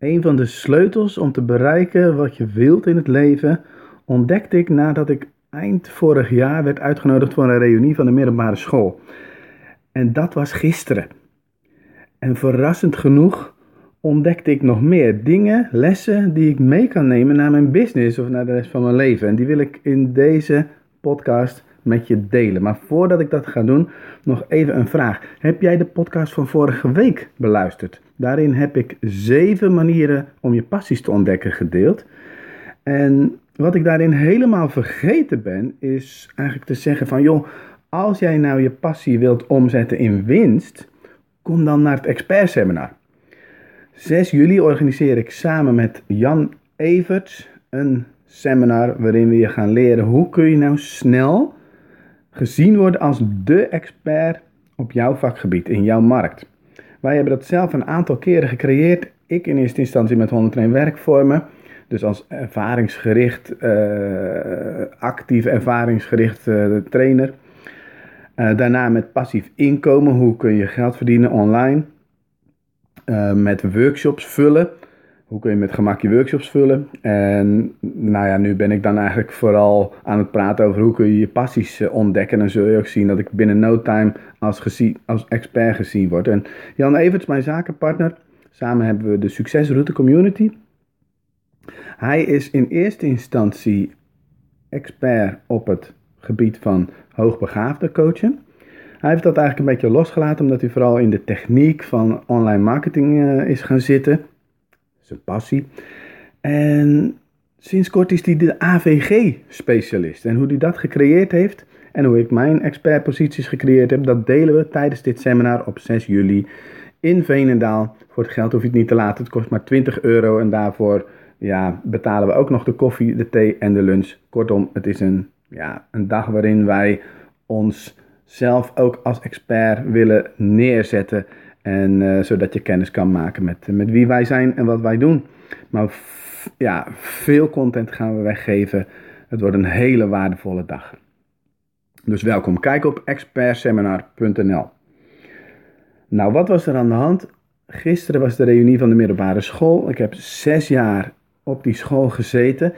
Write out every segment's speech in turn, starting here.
Een van de sleutels om te bereiken wat je wilt in het leven ontdekte ik nadat ik eind vorig jaar werd uitgenodigd voor een reunie van de middelbare school. En dat was gisteren. En verrassend genoeg ontdekte ik nog meer dingen, lessen die ik mee kan nemen naar mijn business of naar de rest van mijn leven. En die wil ik in deze podcast met je delen. Maar voordat ik dat ga doen, nog even een vraag. Heb jij de podcast van vorige week beluisterd? Daarin heb ik zeven manieren om je passies te ontdekken gedeeld. En wat ik daarin helemaal vergeten ben, is eigenlijk te zeggen van joh, als jij nou je passie wilt omzetten in winst, kom dan naar het expertseminar. 6 juli organiseer ik samen met Jan Everts een seminar waarin we je gaan leren hoe kun je nou snel gezien worden als de expert op jouw vakgebied, in jouw markt. Wij hebben dat zelf een aantal keren gecreëerd. Ik in eerste instantie met 101 werkvormen. Dus als ervaringsgericht, uh, actief ervaringsgericht uh, trainer. Uh, daarna met passief inkomen. Hoe kun je geld verdienen online? met workshops vullen. Hoe kun je met gemak je workshops vullen? En nou ja, nu ben ik dan eigenlijk vooral aan het praten over hoe kun je je passies ontdekken. En dan zul je ook zien dat ik binnen no time als, gezien, als expert gezien word. En Jan Everts, mijn zakenpartner, samen hebben we de Succesroute Community. Hij is in eerste instantie expert op het gebied van hoogbegaafde coachen. Hij heeft dat eigenlijk een beetje losgelaten omdat hij vooral in de techniek van online marketing uh, is gaan zitten. Zijn passie. En sinds kort is hij de AVG-specialist. En hoe hij dat gecreëerd heeft en hoe ik mijn expertposities gecreëerd heb, dat delen we tijdens dit seminar op 6 juli in Veenendaal. Voor het geld hoef je het niet te laten. Het kost maar 20 euro en daarvoor ja, betalen we ook nog de koffie, de thee en de lunch. Kortom, het is een, ja, een dag waarin wij ons zelf ook als expert willen neerzetten. En uh, zodat je kennis kan maken met, met wie wij zijn en wat wij doen. Maar ja, veel content gaan we weggeven. Het wordt een hele waardevolle dag. Dus welkom. Kijk op expertseminar.nl. Nou, wat was er aan de hand? Gisteren was de reunie van de middelbare school. Ik heb zes jaar op die school gezeten.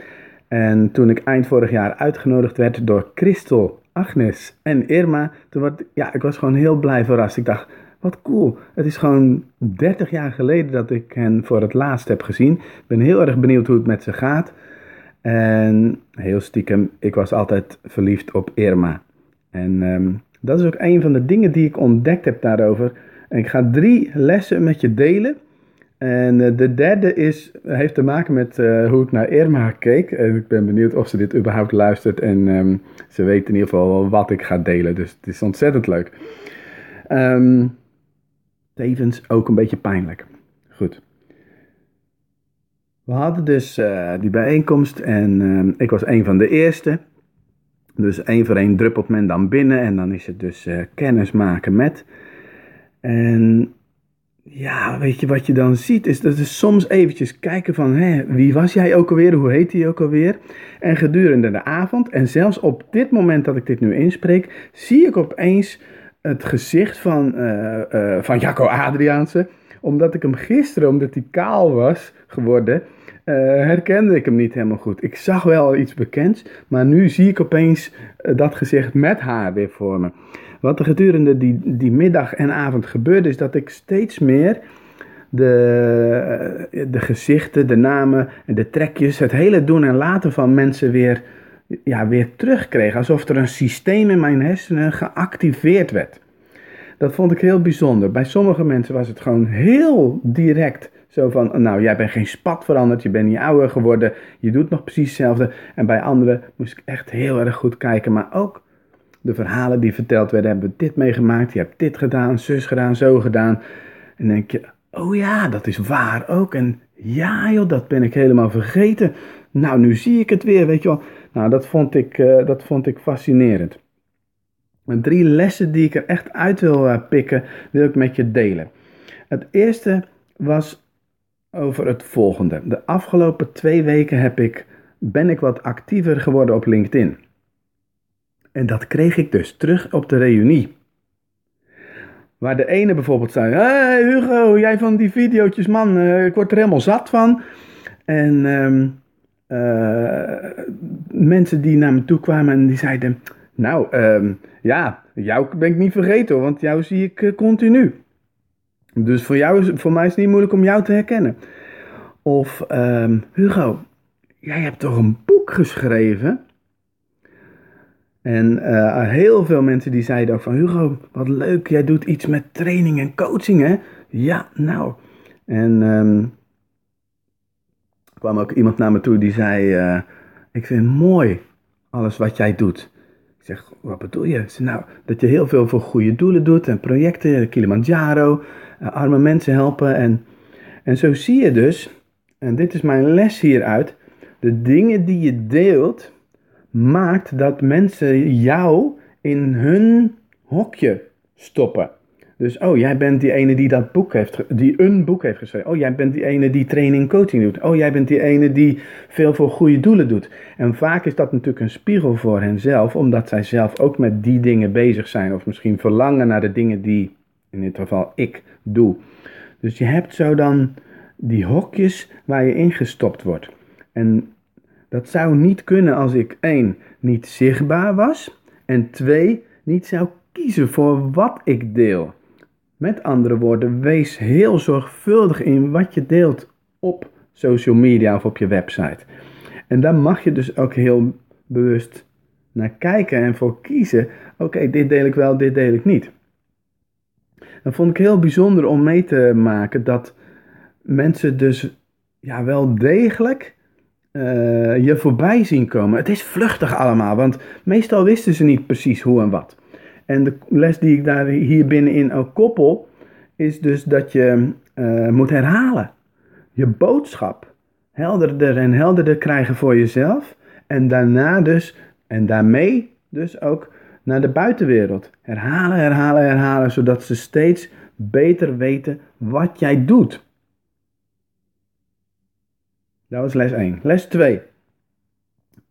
En toen ik eind vorig jaar uitgenodigd werd door Christel, Agnes en Irma, toen was, ja, ik was gewoon heel blij verrast. Ik dacht, wat cool. Het is gewoon 30 jaar geleden dat ik hen voor het laatst heb gezien. Ik ben heel erg benieuwd hoe het met ze gaat. En heel stiekem, ik was altijd verliefd op Irma. En um, dat is ook een van de dingen die ik ontdekt heb daarover. En ik ga drie lessen met je delen. En uh, de derde is, heeft te maken met uh, hoe ik naar Irma keek. En ik ben benieuwd of ze dit überhaupt luistert. En um, ze weet in ieder geval wat ik ga delen. Dus het is ontzettend leuk. Um, tevens ook een beetje pijnlijk. Goed. We hadden dus uh, die bijeenkomst en uh, ik was een van de eerste. Dus één voor één druppelt men dan binnen en dan is het dus uh, kennis maken met. En ja, weet je wat je dan ziet? Is dat is soms eventjes kijken van, hé, wie was jij ook alweer? Hoe heet hij ook alweer? En gedurende de avond, en zelfs op dit moment dat ik dit nu inspreek, zie ik opeens het gezicht van, uh, uh, van Jacco Adriaanse. Omdat ik hem gisteren, omdat hij kaal was geworden, uh, herkende ik hem niet helemaal goed. Ik zag wel iets bekends, maar nu zie ik opeens dat gezicht met haar weer voor me. Wat er gedurende die, die middag en avond gebeurde, is dat ik steeds meer de, de gezichten, de namen en de trekjes, het hele doen en laten van mensen weer, ja, weer terugkreeg. Alsof er een systeem in mijn hersenen geactiveerd werd. Dat vond ik heel bijzonder. Bij sommige mensen was het gewoon heel direct. Zo van, nou, jij bent geen spat veranderd, je bent niet ouder geworden, je doet nog precies hetzelfde. En bij anderen moest ik echt heel erg goed kijken, maar ook de verhalen die verteld werden, hebben dit meegemaakt, je hebt dit gedaan, zus gedaan, zo gedaan. En denk je, oh ja, dat is waar ook. En ja joh, dat ben ik helemaal vergeten. Nou, nu zie ik het weer, weet je wel. Nou, dat vond ik, uh, dat vond ik fascinerend. En drie lessen die ik er echt uit wil uh, pikken, wil ik met je delen. Het eerste was over het volgende. De afgelopen twee weken heb ik, ben ik wat actiever geworden op En dat kreeg ik dus terug op de reunie. Waar de ene bijvoorbeeld zei: Hey Hugo, jij van die video's, man, eh, ik word er helemaal zat van. En ehm, eh, mensen die naar me toe kwamen en die zeiden: Nou, ehm, ja, jou ben ik niet vergeten hoor, want jou zie ik eh, continu. Dus voor, jou is, voor mij is het niet moeilijk om jou te herkennen. Of ehm, Hugo, jij hebt toch een boek geschreven? En uh, heel veel mensen die zeiden ook van Hugo, wat leuk, jij doet iets met training en coaching hè? Ja, nou. En um, kwam ook iemand naar me toe die zei, uh, ik vind mooi alles wat jij doet. Ik zeg, wat bedoel je? Zei, nou, dat je heel veel voor goede doelen doet en projecten, Kilimanjaro, uh, arme mensen helpen. En, en zo zie je dus, en dit is mijn les hieruit, de dingen die je deelt, maakt dat mensen jou in hun hokje stoppen. Dus, oh, jij bent die ene die dat boek heeft, die een boek heeft geschreven. Oh, jij bent die ene die training coaching doet. Oh, jij bent die ene die veel voor goede doelen doet. En vaak is dat natuurlijk een spiegel voor henzelf, omdat zij zelf ook met die dingen bezig zijn. Of misschien verlangen naar de dingen die, in dit geval, ik doe. Dus je hebt zo dan die hokjes waar je ingestopt wordt. En dat zou niet kunnen als ik één niet zichtbaar was en twee niet zou kiezen voor wat ik deel. Met andere woorden, wees heel zorgvuldig in wat je deelt op social media of op je website. En daar mag je dus ook heel bewust naar kijken en voor kiezen: oké, dit deel ik wel, dit deel ik niet. Dat vond ik heel bijzonder om mee te maken dat mensen dus ja, wel degelijk uh, je voorbij zien komen. Het is vluchtig allemaal, want meestal wisten ze niet precies hoe en wat. En de les die ik daar hier binnenin ook koppel, is dus dat je uh, moet herhalen. Je boodschap helderder en helderder krijgen voor jezelf. En daarna dus, en daarmee dus ook naar de buitenwereld. Herhalen, herhalen, herhalen, zodat ze steeds beter weten wat jij doet. Dat was les 1. Les 2.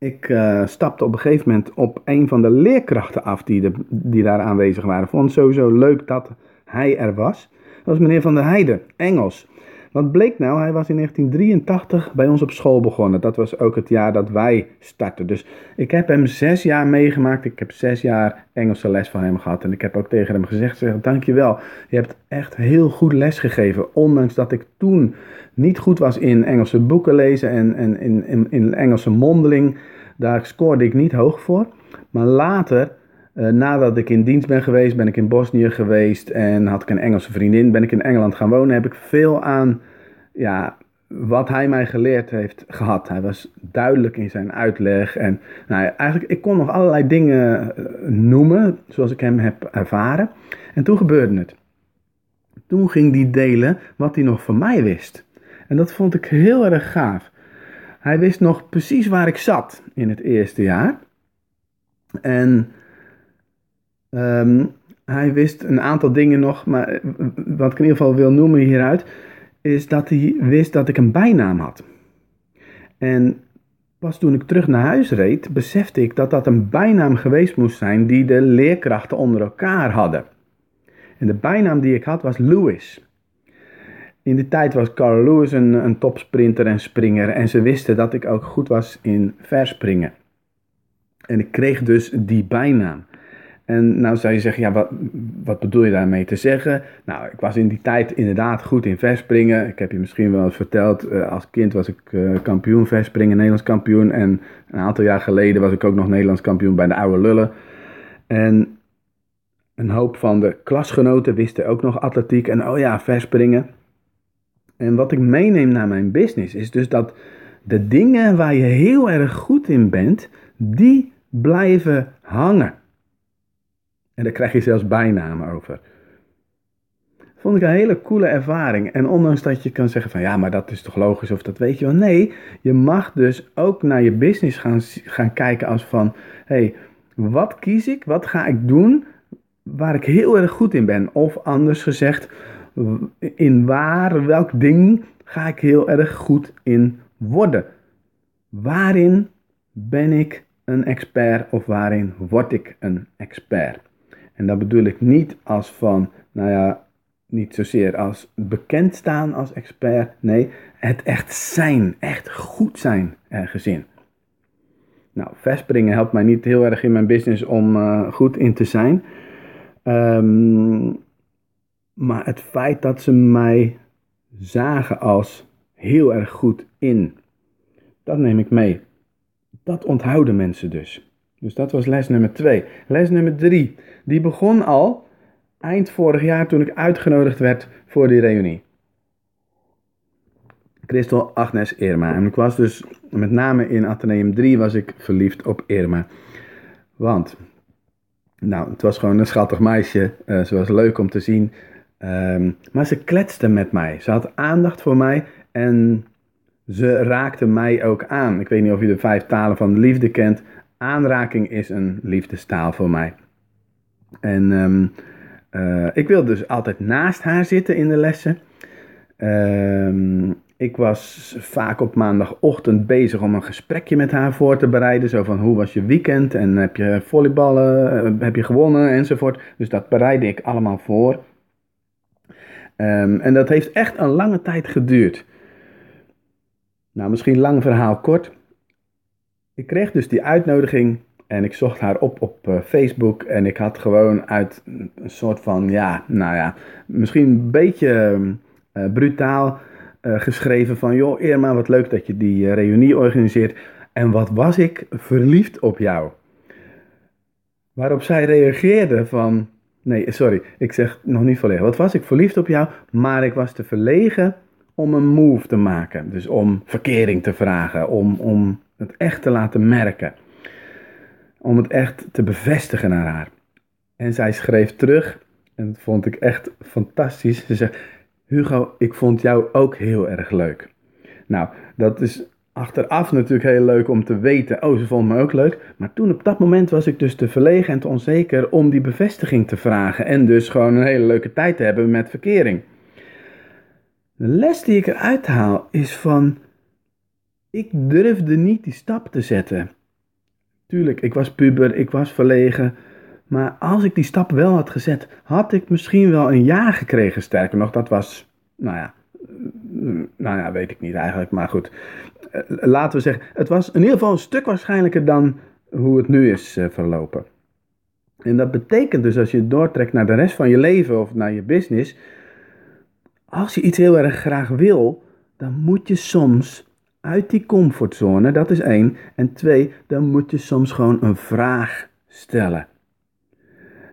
Ik uh, stapte op een gegeven moment op een van de leerkrachten af die, die daar aanwezig waren. Vond het sowieso leuk dat hij er was. Dat was meneer Van der Heijden, Engels. Wat bleek nou? Hij was in 1983 bij ons op school begonnen. Dat was ook het jaar dat wij startten. Dus ik heb hem zes jaar meegemaakt. Ik heb zes jaar Engelse les van hem gehad. En ik heb ook tegen hem gezegd, zeg, dankjewel. Je hebt echt heel goed les gegeven. Ondanks dat ik toen niet goed was in Engelse boeken lezen en, en in, in, in Engelse mondeling. Daar scoorde ik niet hoog voor. Maar later uh, nadat ik in dienst ben geweest, ben ik in Bosnië geweest en had ik een Engelse vriendin. Ben ik in Engeland gaan wonen, heb ik veel aan ja, wat hij mij geleerd heeft gehad. Hij was duidelijk in zijn uitleg. En nou, eigenlijk, ik kon nog allerlei dingen eh, noemen zoals ik hem heb ervaren. En toen gebeurde het. Toen ging hij delen wat hij nog van mij wist. En dat vond ik heel erg gaaf. Hij wist nog precies waar ik zat in het eerste jaar. En Um, hij wist een aantal dingen nog, maar eh, wat ik in ieder geval wil noemen hieruit, is dat hij wist dat ik een bijnaam had. En pas toen ik terug naar huis reed, besefte ik dat dat een bijnaam geweest moest zijn die de leerkrachten onder elkaar hadden. En de bijnaam die ik had was Lewis. In die tijd was Carl Lewis een, een topsprinter en springer en ze wisten dat ik ook goed was in verspringen. En ik kreeg dus die bijnaam. En nou zou je zeggen, ja, wat, wat bedoel je daarmee te zeggen? Nou, ik was in die tijd inderdaad goed in verspringen. Ik heb je misschien wel eens verteld, uh, als kind was ik uh, kampioen verspringen, Nederlands kampioen. En een aantal jaar geleden was ik ook nog Nederlands kampioen bij de oude lullen. En een hoop van de klasgenoten wisten ook nog atletiek en oh ja, verspringen. En wat ik meeneem naar mijn business is dus dat de dingen waar je heel erg goed in bent, die blijven hangen. Daar krijg je zelfs bijnamen over. Vond ik een hele coole ervaring. En ondanks dat je kan zeggen van ja, maar dat is toch logisch of dat weet je wel. Nee, je mag dus ook naar je business gaan, gaan kijken als van hé, hey, wat kies ik? Wat ga ik doen waar ik heel erg goed in ben? Of anders gezegd, in waar, welk ding ga ik heel erg goed in worden? Waarin ben ik een expert of waarin word ik een expert? En dat bedoel ik niet als van, nou ja, niet zozeer als bekend staan als expert. Nee, het echt zijn, echt goed zijn ergens in. Nou, verspringen helpt mij niet heel erg in mijn business om uh, goed in te zijn. Um, maar het feit dat ze mij zagen als heel erg goed in, dat neem ik mee. Dat onthouden mensen dus. Dus dat was les nummer twee. Les nummer drie, die begon al eind vorig jaar toen ik uitgenodigd werd voor die reunie. Christel Agnes Irma. En ik was dus met name in Atheneum 3 was ik verliefd op Irma. Want, nou, het was gewoon een schattig meisje. Uh, ze was leuk om te zien. Um, maar ze kletste met mij. Ze had aandacht voor mij en ze raakte mij ook aan. Ik weet niet of je de vijf talen van de liefde kent. Aanraking is een liefdestaal voor mij. En um, uh, ik wilde dus altijd naast haar zitten in de lessen. Um, ik was vaak op maandagochtend bezig om een gesprekje met haar voor te bereiden. Zo van hoe was je weekend en heb je volleyballen, eh, heb je gewonnen enzovoort. Dus dat bereidde ik allemaal voor. Um, en dat heeft echt een lange tijd geduurd. Nou, misschien lang verhaal kort. Ik kreeg dus die uitnodiging en ik zocht haar op op uh, Facebook. En ik had gewoon uit een soort van, ja, nou ja, misschien een beetje uh, brutaal uh, geschreven van... joh, Irma, wat leuk dat je die reunie organiseert. En wat was ik verliefd op jou. Waarop zij reageerde van... Nee, sorry, ik zeg nog niet volledig. Wat was ik verliefd op jou, maar ik was te verlegen om een move te maken. Dus om verkering te vragen, om, om het echt te laten merken. Om het echt te bevestigen naar haar. En zij schreef terug, en dat vond ik echt fantastisch. Ze zegt, Hugo, ik vond jou ook heel erg leuk. Nou, dat is achteraf natuurlijk heel leuk om te weten, oh, ze vond me ook leuk. Maar toen op dat moment was ik dus te verlegen en te onzeker om die bevestiging te vragen. En dus gewoon een hele leuke tijd te hebben met verkering. De les die ik eruit haal is van, ik durfde niet die stap te zetten. Tuurlijk, ik was puber, ik was verlegen. Maar als ik die stap wel had gezet, had ik misschien wel een ja gekregen. Sterker nog, dat was, nou ja, nou ja, weet ik niet eigenlijk, maar goed. Laten we zeggen, het was in ieder geval een stuk waarschijnlijker dan hoe het nu is eh, verlopen. En dat betekent dus als je doortrekt naar de rest van je leven of naar je business, als je iets heel erg graag wil, dan moet je soms uit die comfortzone, dat is één. En twee, dan moet je soms gewoon een vraag stellen.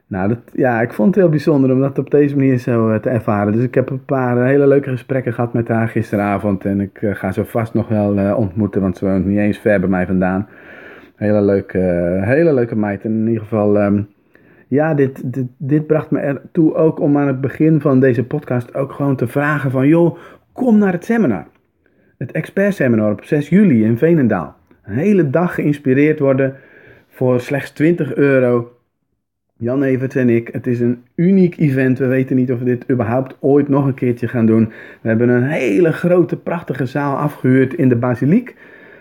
Nou, dat, ja, ik vond het heel bijzonder om dat op deze manier zo eh, te ervaren. Dus ik heb een paar eh, hele leuke gesprekken gehad met haar gisteravond. En ik uh, ga ze vast nog wel ontmoeten, want ze woont niet eens ver bij mij vandaan. Hele leuke, hele leuke meid. En in ieder geval, um, ja, dit, dit, dit bracht me ertoe ook om aan het begin van deze podcast ook gewoon te vragen van... joh, kom naar het seminar. Het expert seminar op 6 juli in Veenendaal. Een hele dag geïnspireerd worden voor slechts 20 euro Jan Evert en ik. Het is een uniek event. We weten niet of we dit überhaupt ooit nog een keertje gaan doen. We hebben een hele grote, prachtige zaal afgehuurd in de basiliek.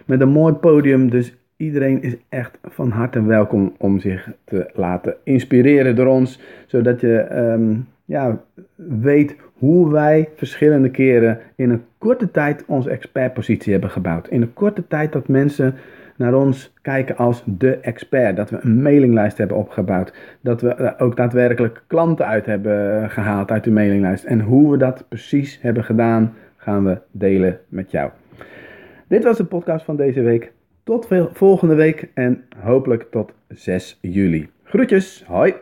Met een mooi podium. Dus iedereen is echt van harte welkom om zich te laten inspireren door ons. Zodat je ehm, ja, weet hoe wij verschillende keren in een korte tijd onze expertpositie hebben gebouwd. In een korte tijd dat mensen naar ons kijken als de expert. Dat we een mailinglijst hebben opgebouwd. Dat we ook daadwerkelijk klanten uit hebben gehaald uit de mailinglijst. En hoe we dat precies hebben gedaan, gaan we delen met jou. Dit was de podcast van deze week. Tot volgende week en hopelijk tot 6 juli. Groetjes, hoi!